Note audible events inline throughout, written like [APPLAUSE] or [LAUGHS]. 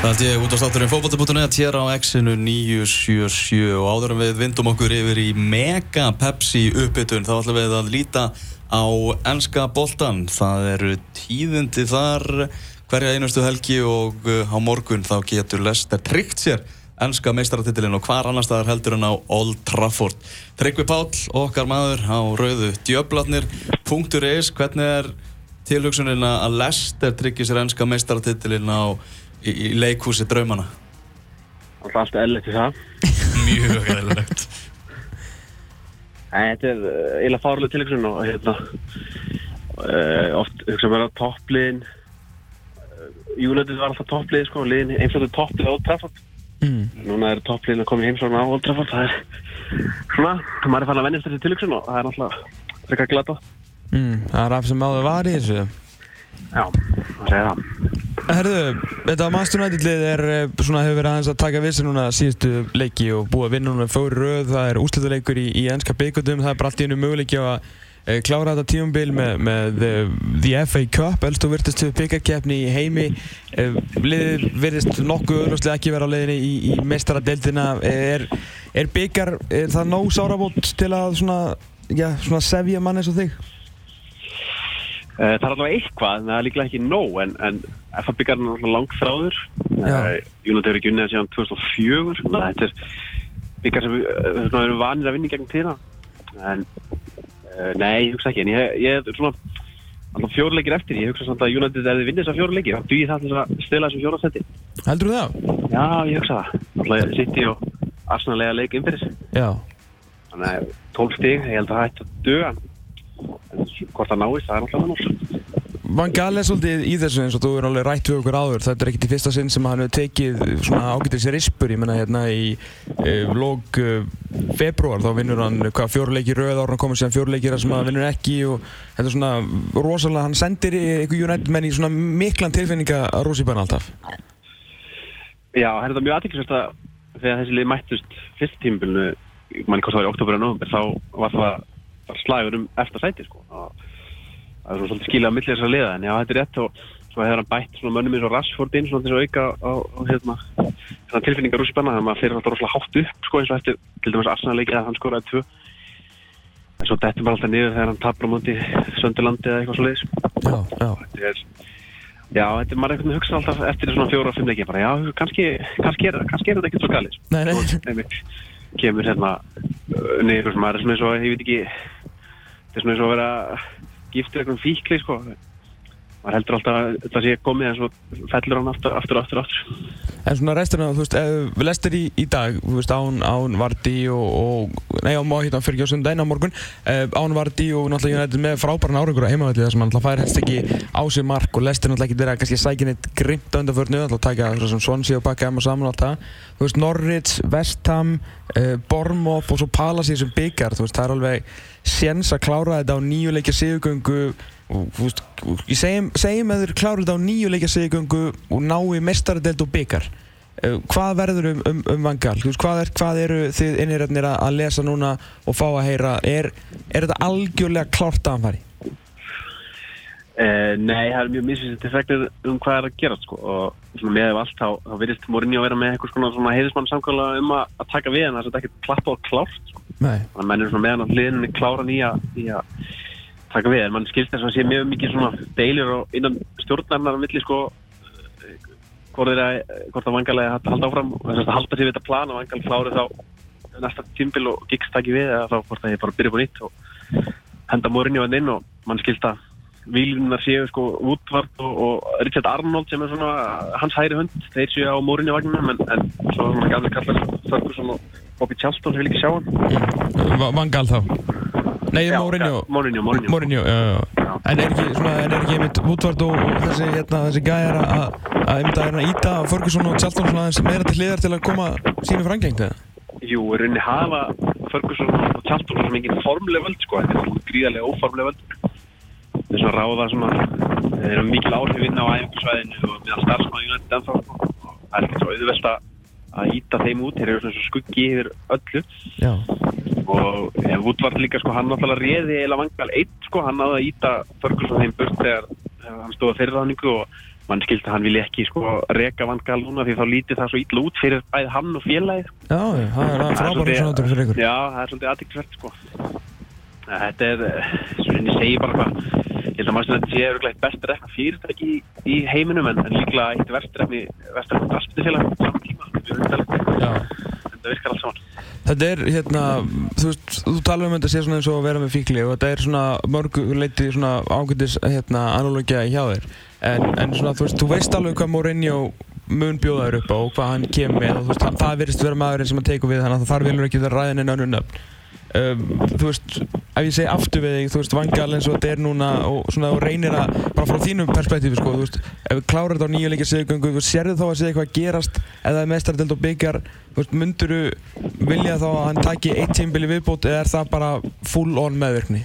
Það held ég út á státturinn fókbóti.net hér á X-inu 977 og áður en við vindum okkur yfir í mega Pepsi uppbytun þá ætlum við að líta á ennska boltan. Það eru tíðindi þar hverja einustu helgi og uh, á morgun þá getur Lester tryggt sér ennska meistaratitilinn og hvar annar staðar heldur en á Old Trafford. Tryggvi Páll, okkar maður á rauðu djöblatnir, punktur is, hvernig er tilhugsunin að Lester tryggir sér ennska meistaratitilinn á í, í leikhúsi draumana? Alltaf allt eðlilegt í það. [LAUGHS] Mjög. Nei, þetta er uh, eiginlega fárlega tilhugsun og hérna uh, oft hugsa mér að toppliðin uh, United var alltaf topplið sko, liðin einflötu topplið á Old Trafford. Mm. Núna er toppliðin að koma í heimsókn á Old Trafford. Það er svona, maður er fann að vennast þessi tilhugsun og það er alltaf frekar glata. Mm. Það er af sem áður var í þessu. Já, það segir það. Herðu, þetta Master United-lið er eh, svona hefur verið aðeins að taka við sér núna síðustu leiki og búið að vinna núna fóri röð, það er úslutaleikur í, í ennska byggjöndum, það er bara allt í einu möguleiki að e, klára þetta tíumbil með, með e, The FA Cup, elst og virtustu byggjarkeppni í heimi, liðið virðist nokkuð öðrúslega ekki vera á leiðinni í, í mestaradeildina, er, er byggjar, er það nóg sárabót til að svona, já, svona sevja mann eins og þig? Uh, það er allavega eitthvað, en það er líklega ekki nóg, en, en FA byggjar er náttúrulega langt þráður. United hefur ekki unnið það síðan 2004, þannig að þetta er byggjar sem við uh, erum vanir að vinna í gegnum tíðina. En nei, ég hugsa ekki, en ég, ég er svona alltaf fjórleikir eftir, ég hugsa samt að United er þið vinnið þessar fjórleikir, þá dýr það til að stila þessum fjórasetti. Heldur þú það? Já, ég hugsa það. Alltaf City og Arsenal lega leik innfyrir. Já. Þannig hvort það náist, það er alltaf annars Van Gaal er svolítið í þessu eins og þú er alveg rætt við okkur áður. Þetta er ekkert í fyrsta sinn sem hann hefur tekið svona ágættir sér ispur, ég menna hérna í e, lóg e, februar þá vinnur hann hvað fjóruleiki rauð ára hann komur síðan fjóruleikir sem hann vinnur ekki og þetta er svona rosalega, hann sendir ykkur United menn í svona miklan tilfinninga að rúsipanna alltaf. Já, það er þetta mjög aðtækksvært að þegar þessi lið mættust fyrst tímbilinu manni hvort það var í oktober og november þá var það slagur um eftir sæti sko. það er svona svolítið skilja á millið þessar liða en já þetta er rétt og svo hefur hann bætt mönnum eins og Rashford inn svona til að auka á, á hérna, tilfinningar úr spenna þannig að maður fyrir alltaf rosalega hátt upp sko eins og eftir til dæmis Arsenal-leiki að hann skoraði tvö. En svo dettum bara alltaf niður þegar hann tapur á móti Sönderlandi eða eitthvað svo leiðis Já, já. Þetta er Já, þetta er maður einhvern veginn hugsa alltaf eftir svona fjóra og fimm leiki bara já, kannski, kannski, er, kannski er þetta ekkert svo galið sko. Nei, nei kemur hérna og maður er svona eins og, ég veit ekki þetta er svona eins og að vera giftur eitthvað fíkli sko maður heldur alltaf að þetta sé komið en svo fellur hann aftur, aftur, aftur, aftur. En svona resturinn, þú veist, við lestir í, í dag, þú veist, án, án Vardí og, og nei, á hérna fyrir ekki á sundaginn á morgun. Án Vardí og náttúrulega United með frábæran árangur á heimavöldi þar sem hann náttúrulega fær helst ekki á sig mark og lestir náttúrulega ekki þeirra kannski sækinn eitt grimt á undanförnu, náttúrulega taka það sem Swansea og bakka heim og saman og allt það. Þú veist, Norwich, West Ham, uh, Bournemouth og svo Palace sem byggjar, þú veist, það er alveg séns að klára þetta á nýju leikja sigugöngu ég segjum, segjum að þeir klára þetta á nýju leikja sigugöngu og nái mestaradelt og byggar uh, hvað verður um, um, um Van Gaal? Veist, hvað, er, hvað eru þið inniröfnir að lesa núna og fá að heyra er, er þetta algjörlega klárt að hann fari? Uh, nei, það er mjög misvísið til fregnir um hvað er að gera sko. og með allt þá, þá virðist Mourinho að vera með eitthvað svona, svona heiðismann samkvæmlega um að, að taka við en það er ekkert klappa og klárt sko. þannig að menn er svona meðan að hliðinni klára í að taka við en mann skilst þess að sé mjög mikið svona deilir og innan stjórnarnar á milli sko er að, hvort að vangalega að halda áfram og þess að halda sér við þetta plan og vangal klári þá næsta tímbil og giggst takki við eða þá hvort að ég bara byrja på nýtt og henda Mourinho inn og mann skilst að výlunar séu sko Woodward og, og Richard Arnold sem er svona hans hæri hund, þeir séu á Mourinho vagnum en, en svo svona gaflega kallar Ferguson og Bobby Charlton sem vil ekki sjá hann Van Gaal þá? Nei, Já, Mourinho Mourinho, Mourinho. Mourinho, já, já. En er ekki, svona, en er ekki einmitt Woodward og, og þessi, hérna, þessi gæjar að að einmitt að hérna íta Ferguson og Charlton svona aðeins meira til hliðar til að koma sínu frangengt eða? Jú, rauninni hafa Ferguson og Charlton sem engin formleg völd sko, þetta er svona gríðarlega óformleg völd þess að ráða svona þeir eru mikil áhrif inn á æfingarsvæðinu og meðal starfsmann United ennþá sko, það er ekki svo auðvelt að að íta þeim út, þeir eru svona svo skuggi yfir öllu Já. og ja, Woodward líka sko, hann náttúrulega réði eða vangal eitt sko, hann náði að íta Ferguson þeim burt þegar, hann stóða þeirra ráningu og mann skildi að hann vilja ekki sko reka vangal núna því þá lítið það svo ítla út fyrir bæði hann og félagið. Já, það er frábærum svona áttur fyrir ykkur. Já, það er svolítið aðtækksvert sko. Þetta er, svona ég segi bara hvað, ég held að maður sem þetta sé öruglega best rekna fyrirtæki í, í heiminum en, líklega eitt verstrefni, verstrefni tíma, þetta er virkar alls saman. Þetta er hérna, þú veist, þú tala um þetta sé svona eins og að vera með fíkli og þetta er svona mörgu leiti svona ágættis hérna analógia hjá þér. En, en svona þú veist, þú veist alveg hvað Mourinho mun bjóða þér upp á og hvað hann kemur með og þú veist, það verðist vera maðurinn sem hann tegur við þannig að þar vilur ekki það ræðin en önnur nöfn um, þú veist, ef ég segi aftur við þig, þú veist, vangal eins og þetta er núna og svona og reynir að, bara frá þínum perspektífi sko, þú veist, ef við klárar þetta á nýju leikir sigurgöngu, þú sérðu þá að segja eitthvað gerast eða mestardelt og byggjar Þú veist, myndur þú vilja þá að hann taki eitt tímbili viðbót eða er það bara full on meðvirkni?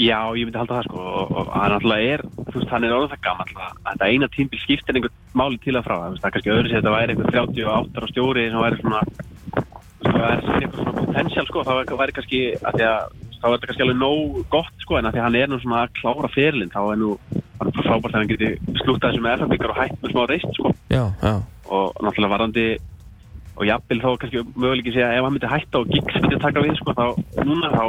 Já, ég myndi halda það sko og, hann alltaf er, þú veist, hann er orðið það alltaf að þetta eina tímbil skiptir einhvern máli til að frá það, þú veist, það er kannski öðru sér að þetta væri einhvern 38 ára stjóri sem væri svona, þú það svona eitthvað svona potential sko, þá væri kannski, að því að þá er þetta kannski alveg nóg gott sko en að því að hann er nú svona að klára ferlinn, þá er nú, hann er frábært að hann geti slútað þessu með FF-byggar og hætt með smá reist sko. Já, já. Og náttúrulega varandi og jafnvel þá kannski möguleikið sé að ef hann myndi hætta og Giggs myndi taka við sko þá núna þá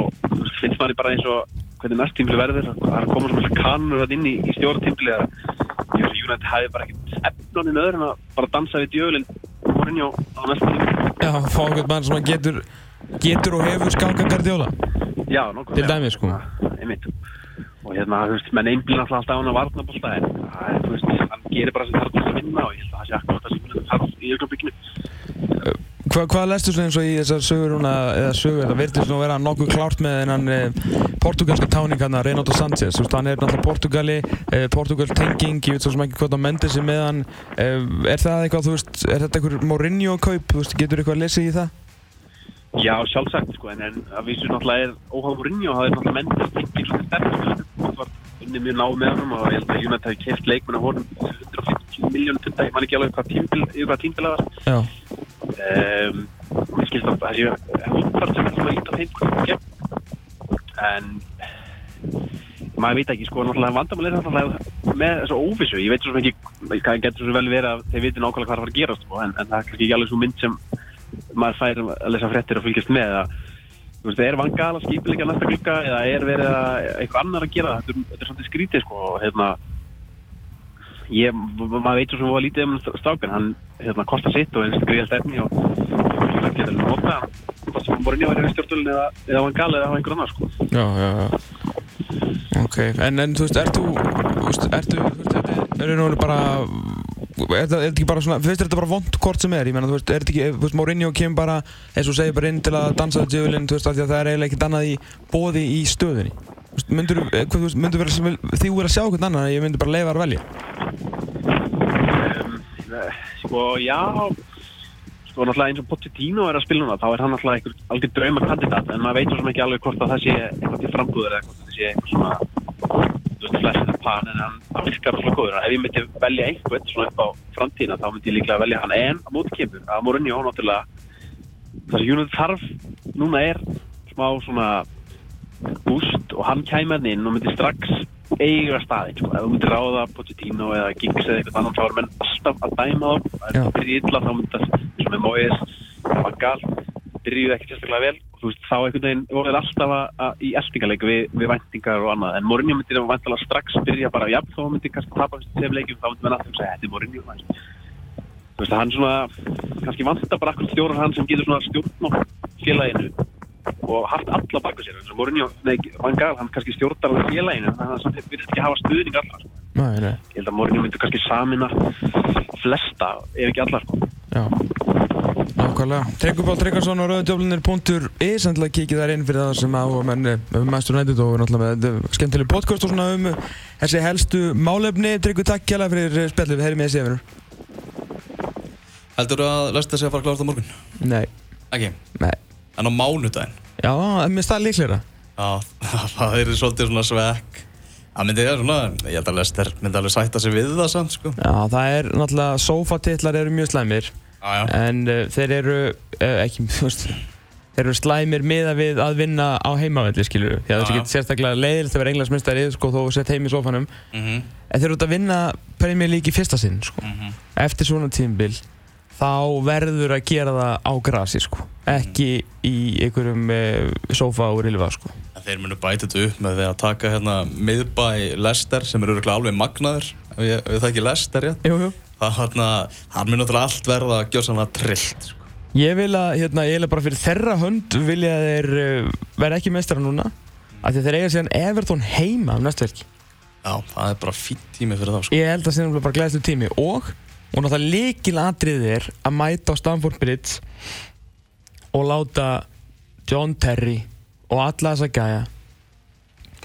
finnst maður bara eins og hvernig næst tímfili verður það er að koma svona kannur inn í, í stjóra tímfili að Júnætti hafi bara ekkert efnunni með öðrum að bara dansa við djögulinn morinni á, næsta tímfili Já, fá einhvern mann sem getur getur og hefur skalka gardjóla Já, nokkuð Til dæmi sko. Einmitt. Og hérna, þú veist, menn einblinn alltaf á hann að varna bólta en þú veist, hann gerir bara sem þarf til að vinna og ég held að það sé akkurat það sem þarf í auðvitaðbygginu Hva, hvað lestu þú eins og í þessar sögur núna, eða sögur, það verður svona að vera nokkuð klárt með þennan eh, portugalska táning hann að Renato Sanchez, þú veist, hann er náttúrulega Portugali, eh, Portugal tenging, ég veit svo sem ekki hvað það mendir sig með hann, eh, er það eitthvað, þú veist, er þetta einhver Mourinho kaup, þú veist, getur eitthvað að lesa í það? Já, sjálfsagt, sko, en, en að vísu náttúrulega er óháð Mourinho, það er náttúrulega mendir tenging svona sterk, það unni mjög náð með hann og ég held að United hafi keft leikmenn að honum 150 miljónu punda, ég man ekki alveg hvað tímbil, það var. Já. Um, ég skilst að það sem er svona ít af þeim hvað gegn en maður veit ekki sko náttúrulega vandamál er náttúrulega með þessu óvissu ég veit svo sem ekki, það getur svo vel verið að þeir viti nákvæmlega hvað það var að gera sko, en, en það er ekki alveg svo mynd sem maður fær að lesa frettir og fylgjast með að þú veist, er vangala skipilega næsta klukka eða er verið að eitthvað annar að gera þetta þetta er svolítið skrítið sko og hérna ég, maður veit svo sem var lítið um strákinn, hann hérna kostar sitt og einstu greiðalt efni og það getur alveg nota það sem voru nýja að vera í stjórnvölinu eða, eða vangala eða einhver annar sko. Já, já, já. Ok, en, en þú veist, ert þú, veist, ertu, þú veist, þetta er nú bara er þetta ekki bara svona, finnst þetta bara vond hvort sem er, ég menna, þú veist, er þetta ekki, þú veist, Mourinho kemur bara, eins og segir bara inn til að dansa þetta djöfulinn, þú veist, af því að það er eiginlega ekkert annað í bóði í stöðunni. Þú veist, myndur þú, myndur vera, því þú verður að sjá annað, en ég myndur bara leifa að velja? Um, sko, já, sko, náttúrulega eins og Pochettino er að spila núna, þá er hann náttúrulega einhver alveg draumakandidat, en maður veit svo sem ekki alveg hvort að það sé eitthvað til frambúður eða hvort það sé eitthvað svona, veist, flest pan en hann, hann virkar svona góður. Ef ég myndi velja einhvern svona upp á framtíðina þá myndi ég líklega velja hann. En á móti kemur að Mourinho náttúrulega það sem Júnið þarf núna er smá svona búst og hann kæmur inn og myndi strax eiga staðinn sko. ef þú myndir ráða Pochettino eða Giggs eða eitthvað annan þá er menn alltaf að dæma þá. Ef það byrja illa þá myndi það eins og með Moyes Van Gaal byrjuði ekki sérstaklega vel veist þá einhvern veginn voruð alltaf að, að, í eltingarleiku við, við væntingar og annað. En Mourinho myndir að væntalega strax byrja bara já þá myndir kannski tapa þessu tef leikjum þá myndir við náttúrulega segja þetta er Mourinho þú veist hann svona kannski vantar bara akkur stjórn hann sem getur svona stjórn á félaginu og haft alla baka sér. Og Mourinho, nei, Van Gaal hann kannski stjórnar á félaginu þannig að það virðist ekki hafa stuðning allar Nei, nei. ég held að Mourinho myndir kannski samina flesta ef ekki allar sko. Já Nákvæmlega. Tryggubál Tryggvarsson og Rauðdjóflinir.is Þannig kikið þær inn fyrir það sem á menn um Master United og náttúrulega með skemmtileg podcast og svona um þessi helstu málefni. Tryggur takk kjalla fyrir spjallið. Við heyrim með þessi efinu. Heldur þú að Lester sé að fara að klára þetta morgun? Nei. Ekki? Nei. En á mánudaginn? Já, en mér staði líklega. Já, [LAUGHS] það er svolítið svona svekk. Það myndi ég svona, ég held að Lester myndi alveg sætta sig við það samt sko. Já, það er náttúrulega, sofatillar eru mjög slæmir. Já. En uh, þeir eru uh, ekki, [LAUGHS] þú veist, þeir eru slæmir miða við að vinna á heimavelli skilur því að það er ekki sérstaklega leiðilegt að vera englandsmyndstarið sko þó sett heim í sofanum mm -hmm. en þeir eru út að vinna Premier League í fyrsta sinn sko. Mm -hmm. eftir svona tímbil þá verður að gera það á grasi sko. Ekki í einhverjum e, sofa og rilva sko. Þeir munu bæta þetta upp með því að taka hérna miðbæ Lester sem eru alveg magnaður. Við það ekki Lester já jú. Það hérna, hann mun náttúrulega allt verða að gjósa hann að trillt sko Ég vil að, hérna, ég vil að bara fyrir þeirra hönd vilja að þeir uh, vera ekki meistara núna af því þeir eiga síðan Everton heima um næstu verki. Já, það er bara fýtt tími fyrir þá sko. Ég held að það er bara glæðslu tími og og náttúrulega líkil aðrið er að mæta á Stamford Bridge og láta John Terry og alla þessa gæja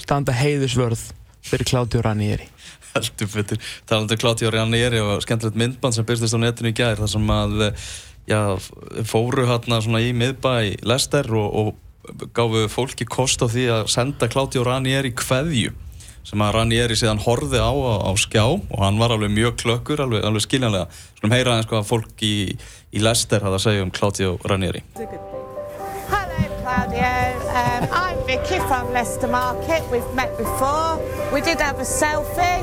standa heiðusvörð fyrir Claudio Ranieri. Heldur fyrir, talandu um Claudio Ranieri og skemmtilegt myndband sem byrstist á netinu í gæðir þar sem að já, fóru hérna svona í miðbæ Lester og, og gáfu fólki kost á því að senda Claudio Ranieri kveðju sem að Ranieri síðan horði á, á, á skjá og hann var alveg mjög klökkur, alveg, alveg skiljanlega. Svona heyra aðeins hvað fólk í, í Lester hafði að segja um Claudio Ranieri. Claudio. Um, I'm Vicky from Leicester Market. We've met before. We did have a selfie.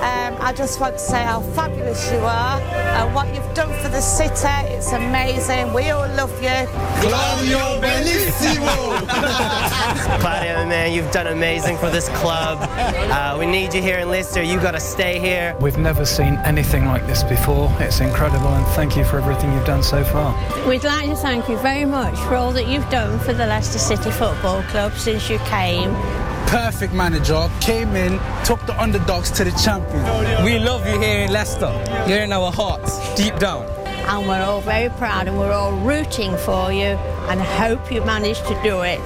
Um, I just want to say how fabulous you are and what you've done for the city. It's amazing. We all love you. Claudio Bellissimo! [LAUGHS] Claudio, man, you've done amazing for this club. Uh, we need you here in Leicester. You've got to stay here. We've never seen anything like this before. It's incredible, and thank you for everything you've done so far. We'd like to thank you very much for all that you've done for the Leicester City Football Club since you came. Perfect manager, came in, took the underdogs to the champions. We love you here in Leicester. You're in our hearts, deep down. And we're all very proud and we're all rooting for you and hope you manage to do it.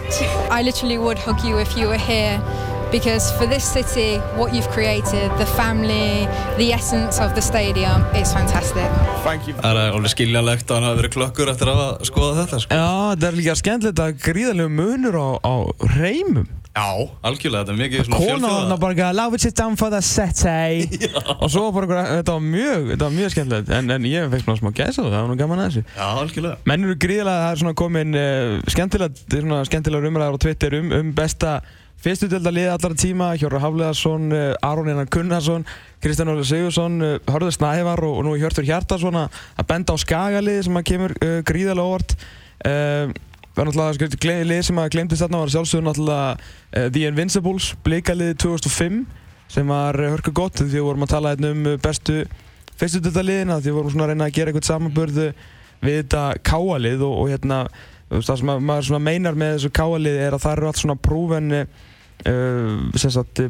I literally would hug you if you were here because for this city, what you've created, the family, the essence of the stadium, it's fantastic. Thank you. Það er alveg skiljanlegt að hann hafi verið klokkur eftir að skoða þetta. Sko. Já, það er líka skemmtilegt að gríðarlegu munur á, á reymum. Já, algjörlega, þetta er mikið svona fjölþjóða. Kona var bara að love it sit down for the city [LAUGHS] og svo bara eitthvað, þetta var mjög, þetta var mjög skemmtilegt en, en ég fekk svona smá gæsa og það var nú gaman að þessu. Já, algjörlega. Menn eru gríðarlega, það er svona komin uh, skemmtilega, skemmtilega umræðar á Twitter um, um besta Fyrstu delta liði allar tíma, Hjörður Hafleðarsson, eh, Aron Einar Gunnarsson, Kristján Óli Sigursson, eh, Hörður Snævar og, og nú Hjörtur Hjartarsson að benda á skagaliði sem að kemur uh, gríðarlega óvart. Uh, það var náttúrulega lið sem að glemtist þarna var sjálfsögur náttúrulega uh, The Invincibles, bleikaliði 2005 sem var hörku gott því við vorum að tala hérna um bestu fyrstu delta liðina því við vorum svona að reyna að gera eitthvað samanbörðu við þetta káalið og, og hérna það sem maður meinar með þessu káalið er að það eru allt svona prúven uh,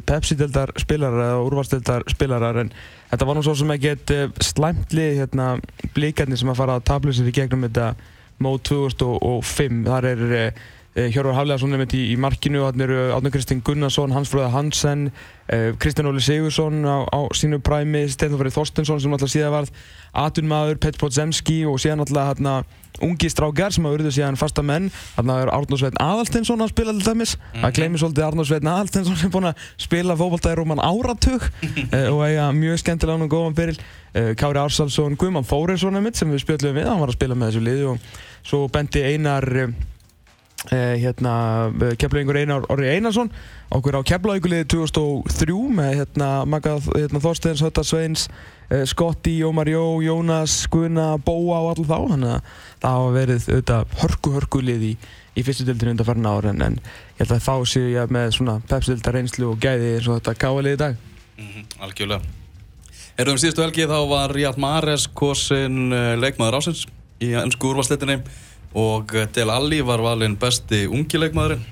Pepsi-dildar spilarar eða úrvalstildar spilarar en þetta var nú svo sem ekkert uh, slæmtli hérna, blíkarnir sem að fara að tabla sér í gegnum þetta mót 2005 þar er uh, Hjörvar Hafleðarsson í, í markinu og þannig eru Átnar Kristinn Gunnarsson, Hans Fröða Hansen uh, Kristján Óli Sigursson á, á sínu præmi, Freyr Þorstensson sem alltaf síðan varð atunmaður, Petr Podzemski og síðan alltaf hérna ungi strákjar sem hafa verið síðan fasta menn. Þarna er Arnór Sveitn Aðalsteinsson að spila til dæmis. -hmm. það glemir svolítið Arnór Sveitn Aðalsteinsson sem er búinn að spila fókbaltæðir um hann áratug uh, [LAUGHS] og eiga mjög skemmtilega og góðan byrjil uh, Kári Ársalsson, Guðmann Fórinsson sem við spjöldum við, hann var að spila með þessu liði og svo bendi einar uh, hérna, keflaðingur Einar Orri Einarsson okkur á keflaðinguliði 2003 með hérna, Magga hérna, Þorsteins, Hötta Sveins Skotti, Jómar Jó, Jónas, Guðna, Bóa og allir þá. Þannig að það hafa verið auðvitað hörku hörku lið í, í fyrstu dildinu undan farin ára en, en ég held að þá séu ég með svona pepsildar reynslu og gæði eins og þetta káalið í dag. Mm -hmm, Algjörlega Erðum síðustu helgi þá var Ríad Mares kosin eh, leikmaður ásins í ennsku úrvarsleitinni og Del Alli var valinn besti ungi leikmaðurinn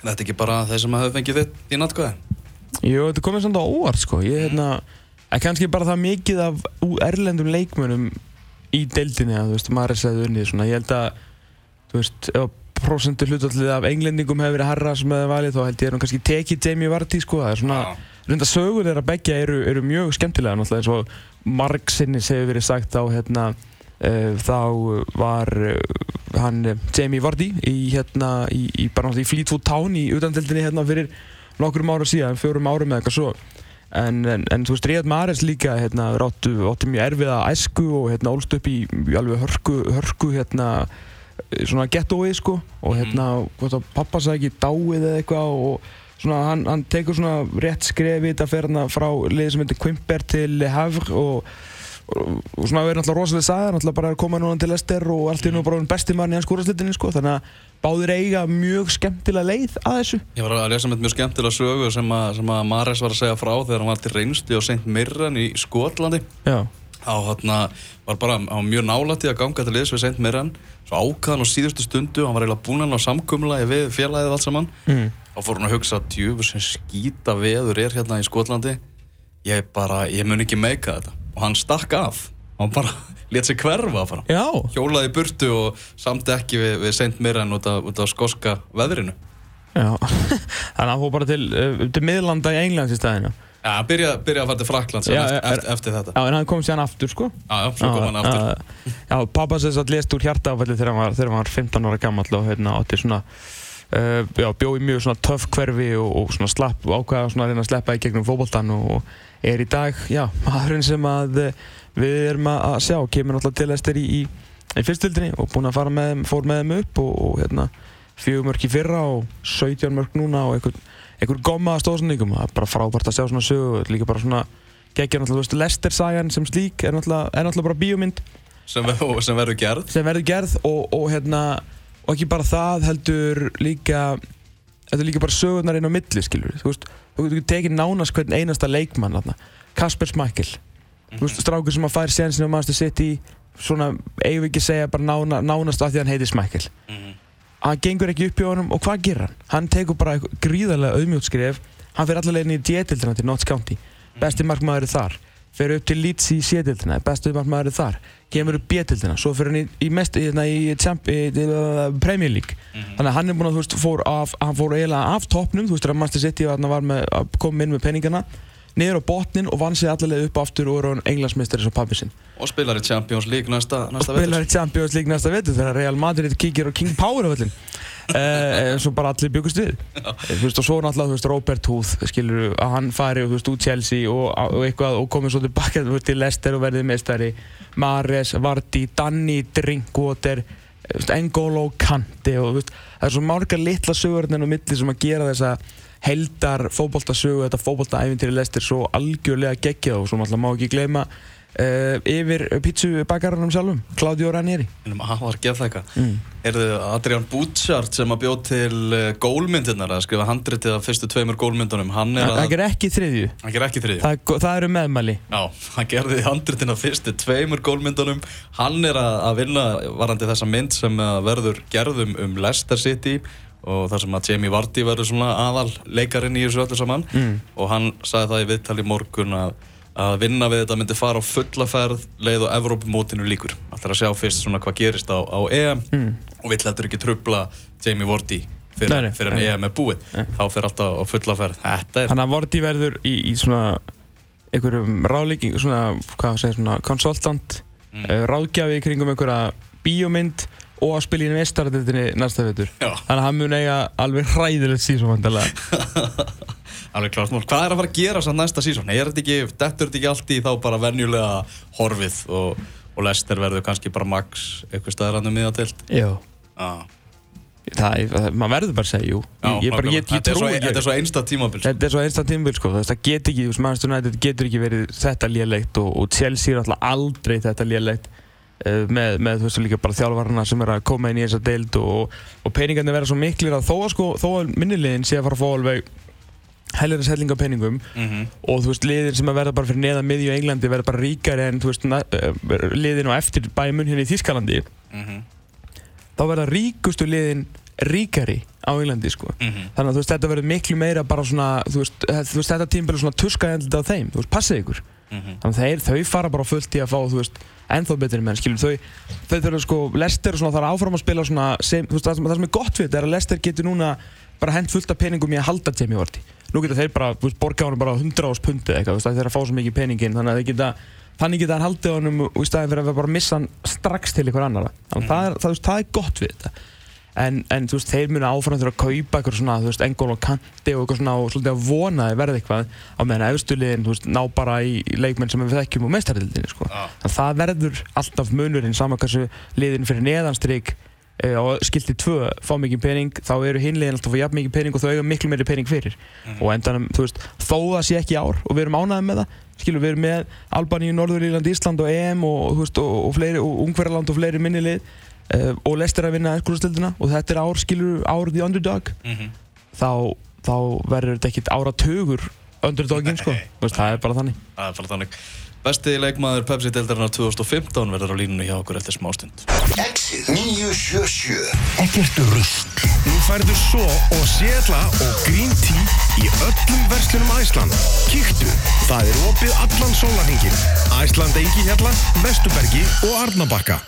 Þetta er ekki bara þeir sem hafa fengið þitt í nattkvæði? Jú, þetta komið svona á óvart sko ég er hérna, kannski bara það mikið af erlendum leikmönum í deildinni að, þú veist, Maris hefði unnið svona, ég held að, þú veist, prosentu hlutallið af englendingum hefur verið herra sem hefði valið, þá held ég að hún kannski tekið Jamie Vardy, sko, það er svona, ja. reynda sögur þeirra begja eru, eru mjög skemmtilega, náttúrulega, eins og margsinnis hefur verið sagt á, hérna, þá var uh, hann uh, Jamie Vardy í, hérna, í, í í Fleetwood Town í utandeldinni, hérna, fyrir nokkurum ára síðan, fjórum árum eða eitthvað svo, En, en, en þú veist, Ríðat Mares líka hérna, ráttu, ráttu mjög erfiða æsku og hérna, ólst upp í, alveg hörku, hörku hérna, svona gettói sko. Og hérna hvort að pappa sagði ekki dáið eða eitthvað og svona hann, hann tekur svona rétt skrefi þetta fer hérna frá liði sem heitir Quimper til Havre og, og, svona verður náttúrulega rosalega saga náttúrulega bara að koma núna til Ester og allt í nú bara besti mann í hans skóraslitinni sko þannig að báðir eiga mjög skemmtilega leið að þessu Ég var að lesa með mjög skemmtilega sögu sem að, sem að Mares var að segja frá þegar hann var til reynsti á St. Mirren í Skotlandi Já á hérna var bara á mjög nálætti að ganga til liðs við St. Mirren svo ákvæðan á síðustu stundu hann var eiginlega búinn á samkumlaði við félagið allt saman mm. þá fór hann að hugsa djúfur sem skýta veður er hérna í Skotlandi ég bara, ég mun ekki meika þetta og hann stakk af. Hann bara [LAUGHS] let sér hverfa bara. Já. hjólaði burtu og samt ekki við, við. Mirren út af, út af skoska veðrinu. Já, [LAUGHS] þannig að hann fór bara til, uh, til miðlanda í Englands í staðinu Já, hann byrjaði byrja að fara til Frakland Já, eftir, eftir, eftir þetta. Já, en hann kom síðan aftur sko. Já, já, svo kom hann aftur. Já, já pappa sem satt lést úr hjartaáfalli þegar hann var, þegar hann var 15 ára gammal og hérna átti svona uh, já, bjóði mjög svona töff hverfi og, og svona slapp og ákvaða svona að reyna að sleppa í gegnum fókbóltan og er í dag, já, maðurinn sem að eh, við erum að sjá kemur náttúrulega til Ester í, í, í fyrstöldinni og búinn að fara með þeim, fór með þeim upp og, og hérna fjögur mörk í fyrra og 17 mörk núna og einhvern einhver gomma að stóðsendingum það er bara frábært að sjá svona sögu líka bara svona geggja náttúrulega, þú veist, Lester-sagan sem slík er náttúrulega, er náttúrulega bara bíómynd. Sem, ver- sem verður gerð. Sem verður gerð og, og hérna og ekki bara það heldur líka þetta er líka bara sögurnar inn á milli skilur þú veist, þú getur tekið nánast hvern einasta leikmann þarna, Kasper Smækkel. Þú veist, strákur sem að fær sénsinn á Master City svona, eigum við ekki að segja bara nána, nánast af því að hann heitir Smækkel. Hann gengur ekki upp í honum og hvað gerir hann? Hann tekur bara gríðarlega auðmjótskref hann fyrir allar leiðin í D-dildina til Notts County. Besti markmaður er þar fyrir upp til Leeds í C-dildina besti markmaður er þar kemur upp B-dildina svo fyrir hann í, í, mest, í, hérna, í, champ, í, í Premier League. Þannig að hann er búinn að þú veist fór af, hann fór eiginlega af toppnum þú veist þegar Master City var, með, að koma inn með peningana niður á botnin og vann sig allar leið upp aftur og er hann englandsmeistari svo pabbi sinn. Og spilar í Champions League næsta, og næsta spilar í Champions League næsta vetur þegar Real Madrid kíkir á King Power á völlin uh, svo bara allir byggust við. Þú veist, og svo náttúrulega þú veist, Robert Huth skilur að hann fari þú veist, út Chelsea og, og eitthvað og komið svo tilbaka þú veist, til Leicester og verðið meistari. Mares, Vardy, Danny, Drinkwater þú N'Golo Kante og þú veist, það er svo margar litla sögur hérna á milli sem að gera þessa heldar fótboltasögu, þetta fótboltaævintýri Leicester svo algjörlega geggjað og svo náttúrulega má ekki gleyma uh, yfir pítsubakarannum sjálfum, Claudio Ranieri. Hann var það eitthvað. Mm. Erðu Adrian Butchart sem að bjóð til uh, gólmyndirnar að skrifa handritið af fyrstu tveimur gólmyndunum Hann er Það að er ekki þriðju. Hann ger ekki þriðju. Það, það eru meðmæli. Já, hann gerði handritin af fyrstu tveimur gólmyndunum. Hann er að, vinna varandi þessa mynd sem að verður gerðum um Leicester City og þar sem að Jamie Vardy verður svona aðal leikarinn í þessu öllu saman. Mm. og hann sagði það í viðtali morgun að, að vinna við þetta myndi fara á fulla ferð leið og Evrópumótinu líkur er að sjá fyrst svona hvað gerist á, á EM Mm. og vill heldur ekki trubla Jamie Nei, fyrir, nei, fyrir en nei. EM er búið þá fyrir alltaf á fulla ferð er Þannig að Vorti verður í, í svona einhverjum ráðlíking svona, hvað segir svona, consultant mm. ráðgjafi í kringum einhverja bíómynd og að spila í mestaröldinni næsta vetur Já. Þannig að hann mun eiga alveg hræðilegt síðan vandalega [LAUGHS] Alveg klart mál. Hvað er að fara að gera samt næsta sísón? Er þetta ekki, þetta ekki allt í þá bara venjulega horfið og, og Lester verður kannski bara max eitthvað staðar hann um miðatild? Já Já. Það, er- maður verður bara að segja, jú Já, ég, bara, ég, ég þetta, er svo, trúi ekki þetta er svo einsta tímabil. Þetta er svo einsta tímabil sko, það get ekki, þú veist, Manchester United getur ekki verið þetta lélegt og, og Chelsea er alltaf aldrei þetta lélegt uh, með, með, þú veist, líka bara þjálfarna sem er að koma inn í þessa deild og, og peningarnir verða svo miklir að þó að sko, þó að minnilegin sé að fara að fá alveg hellir að sellinga peningum Mhm. og þú veist, liðin sem að verða bara fyrir neðan miðju Englandi verða bara ríkari en, þú veist, uh, liðin og eftir bæmun hérna í Þískalandi Mhm. þá verða ríkustu liðin ríkari á Englandi sko. Mhm. þannig að þú veist, þetta verður miklu meira bara svona, þú veist, þetta- tímbil er svona tuskaðendið á þeim, þú veist, passið ykkur Mhm. þannig að þeir, þau fara bara fullt í að fá, þú veist, ennþá betri menn, skilur, þau þau þurfa sko, Lester og svona þarf áfram að spila svona, sem, þú veist, það sem, það sem er gott við þetta er að Lester getur núna bara hent fullt af peningum í að halda Jamie Vardy. Nú geta þeir bara, þú veist, borga honum bara 100 ás pundi eitthvað, þú veist, þeir að fá svo mikið peningin þannig að þeir geta, þannig geta hann haldið honum í staðin fyrir að bara missa hann strax til ykkur annara, þannig að það, er, það, veist, það er gott við þetta en, en þú veist, þeir munu áfram þurfa að kaupa eitthvað svona, þú veist, engól og kanti og eitthvað svona og svolítið að vona að verði eitthvað á meðan efstuliðin, þú veist, ná bara í leikmenn sem við þekkjum úr meistarildinni, sko. Já. Þannig að það verður alltaf munurinn saman hversu liðin fyrir neðanstrík e, og skilti tvö fá mikið pening þá eru hinlegin alltaf að fá jafn mikið pening og þau eiga miklu meiri pening fyrir mm. og endanum, þú veist, þó það sé ekki ár og við erum ánæðið með það skilur við erum með Albaníu, Norðuríland, Ísland og EM og, og, og, og fleiri, og Ungverðarland og fleiri minnilið uh, og Lester að vinna eskúrastildina og þetta er ár, skilur, ár the underdog mm -hmm. þá, þá verður þetta ekkit áratögur underdoginn, sko, veist, það er bara þannig Það er bara þannig Besti leikmaður Pepsi-deildarinnar 2015 verður á línunni hjá okkur eftir smástund. Exit 977 Ekkert rust Nú færðu svo og sétla og green tea í öllum verslunum Æsland. Kíktu, það er opið allan sólarhingin. Æsland, Engi Hjalla, Vestubergi og Arnabakka.